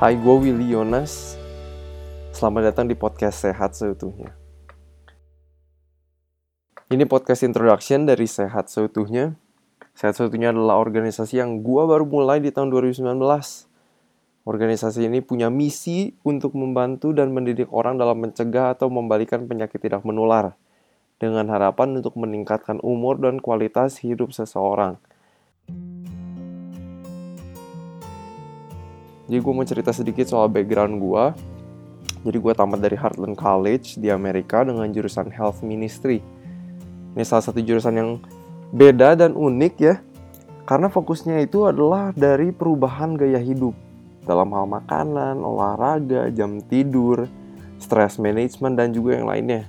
Hai, gue Willy Yonas. Selamat datang di podcast Sehat Seutuhnya. Ini podcast introduction dari Sehat Seutuhnya. Sehat Seutuhnya adalah organisasi yang gue baru mulai di tahun 2019. Organisasi ini punya misi untuk membantu dan mendidik orang dalam mencegah atau membalikan penyakit tidak menular dengan harapan untuk meningkatkan umur dan kualitas hidup seseorang. Jadi gue mau cerita sedikit soal background gue. Jadi gue tamat dari Heartland College di Amerika dengan jurusan Health Ministry. Ini salah satu jurusan yang beda dan unik ya. Karena fokusnya itu adalah dari perubahan gaya hidup. Dalam hal makanan, olahraga, jam tidur, stress management, dan juga yang lainnya.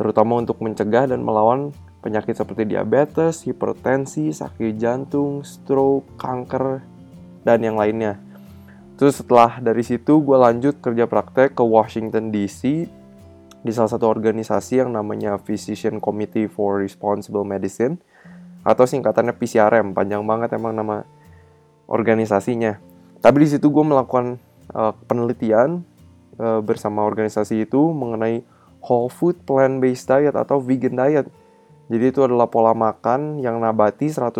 Terutama untuk mencegah dan melawan penyakit seperti diabetes, hipertensi, sakit jantung, stroke, kanker, dan yang lainnya. Terus setelah dari situ gue lanjut kerja praktek ke Washington DC di salah satu organisasi yang namanya Physician Committee for Responsible Medicine atau singkatannya PCRM, panjang banget emang nama organisasinya. Tapi di situ gue melakukan uh, penelitian uh, bersama organisasi itu mengenai whole food plant-based diet atau vegan diet. Jadi itu adalah pola makan yang nabati 100%,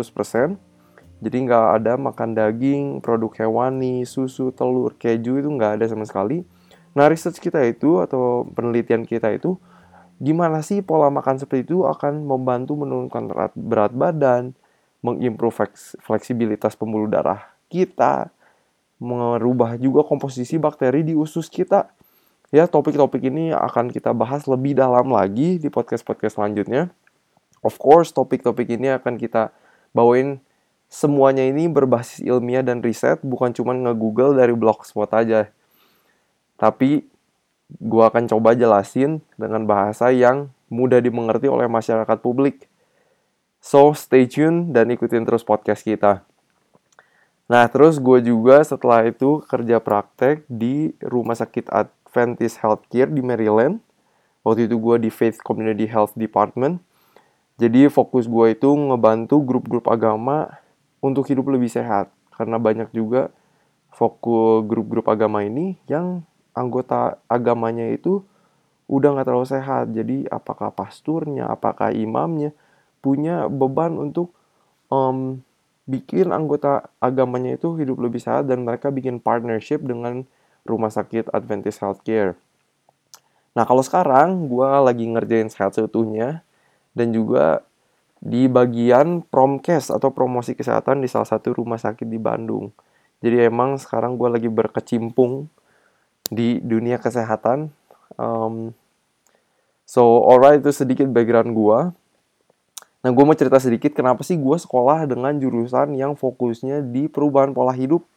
jadi nggak ada makan daging, produk hewani, susu, telur, keju itu nggak ada sama sekali. Nah research kita itu atau penelitian kita itu gimana sih pola makan seperti itu akan membantu menurunkan berat, badan, mengimprove fleksibilitas pembuluh darah kita, merubah juga komposisi bakteri di usus kita. Ya, topik-topik ini akan kita bahas lebih dalam lagi di podcast-podcast selanjutnya. Of course, topik-topik ini akan kita bawain semuanya ini berbasis ilmiah dan riset, bukan cuma nge-google dari blogspot aja. Tapi gue akan coba jelasin dengan bahasa yang mudah dimengerti oleh masyarakat publik. So, stay tune dan ikutin terus podcast kita. Nah, terus gue juga setelah itu kerja praktek di Rumah Sakit Adventist Healthcare di Maryland. Waktu itu gue di Faith Community Health Department. Jadi fokus gue itu ngebantu grup-grup agama untuk hidup lebih sehat karena banyak juga fokus grup-grup agama ini yang anggota agamanya itu udah nggak terlalu sehat jadi apakah pasturnya apakah imamnya punya beban untuk um, bikin anggota agamanya itu hidup lebih sehat dan mereka bikin partnership dengan rumah sakit Adventist Healthcare. Nah kalau sekarang gue lagi ngerjain sehat seutuhnya dan juga di bagian promkes atau promosi kesehatan di salah satu rumah sakit di Bandung. Jadi emang sekarang gue lagi berkecimpung di dunia kesehatan. Um, so alright itu sedikit background gue. Nah gue mau cerita sedikit kenapa sih gue sekolah dengan jurusan yang fokusnya di perubahan pola hidup.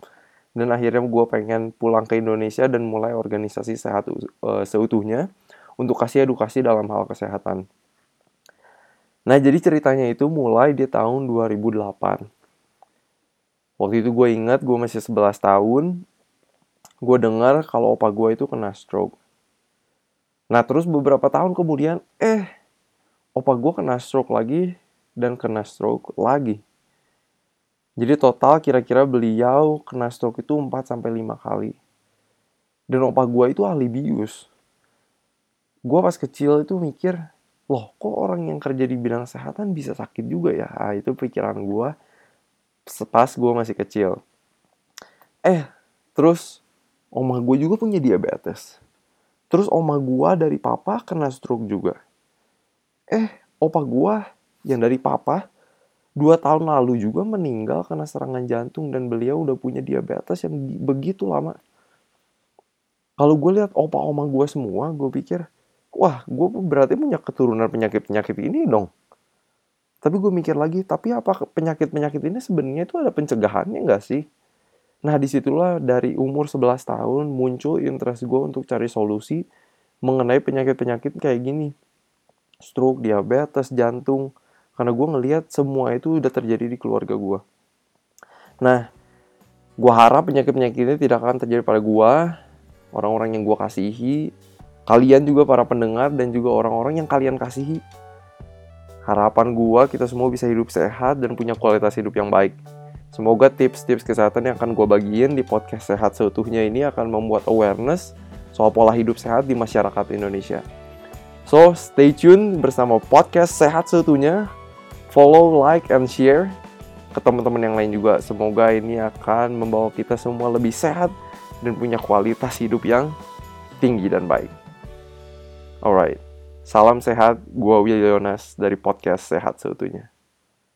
Dan akhirnya gue pengen pulang ke Indonesia dan mulai organisasi sehat uh, seutuhnya untuk kasih edukasi dalam hal kesehatan. Nah, jadi ceritanya itu mulai di tahun 2008. Waktu itu gue ingat gue masih 11 tahun, gue dengar kalau opa gue itu kena stroke. Nah, terus beberapa tahun kemudian, eh, opa gue kena stroke lagi dan kena stroke lagi. Jadi total kira-kira beliau kena stroke itu 4 sampai 5 kali. Dan opa gue itu ahli bius. Gue pas kecil itu mikir, loh kok orang yang kerja di bidang kesehatan bisa sakit juga ya? Nah, itu pikiran gue pas gue masih kecil. Eh terus oma gue juga punya diabetes. Terus oma gue dari papa kena stroke juga. Eh opa gue yang dari papa dua tahun lalu juga meninggal karena serangan jantung dan beliau udah punya diabetes yang begitu lama. Kalau gue lihat opa oma gue semua gue pikir wah gue berarti punya keturunan penyakit-penyakit ini dong. Tapi gue mikir lagi, tapi apa penyakit-penyakit ini sebenarnya itu ada pencegahannya nggak sih? Nah di situlah dari umur 11 tahun muncul interest gue untuk cari solusi mengenai penyakit-penyakit kayak gini. Stroke, diabetes, jantung. Karena gue ngelihat semua itu udah terjadi di keluarga gue. Nah, gue harap penyakit-penyakit ini tidak akan terjadi pada gue, orang-orang yang gue kasihi, kalian juga para pendengar dan juga orang-orang yang kalian kasihi. Harapan gua kita semua bisa hidup sehat dan punya kualitas hidup yang baik. Semoga tips-tips kesehatan yang akan gue bagiin di podcast Sehat Seutuhnya ini akan membuat awareness soal pola hidup sehat di masyarakat Indonesia. So, stay tune bersama podcast Sehat Seutuhnya. Follow, like, and share ke teman-teman yang lain juga. Semoga ini akan membawa kita semua lebih sehat dan punya kualitas hidup yang tinggi dan baik. Alright, salam sehat. Gua Will Yonas dari podcast Sehat Seutuhnya.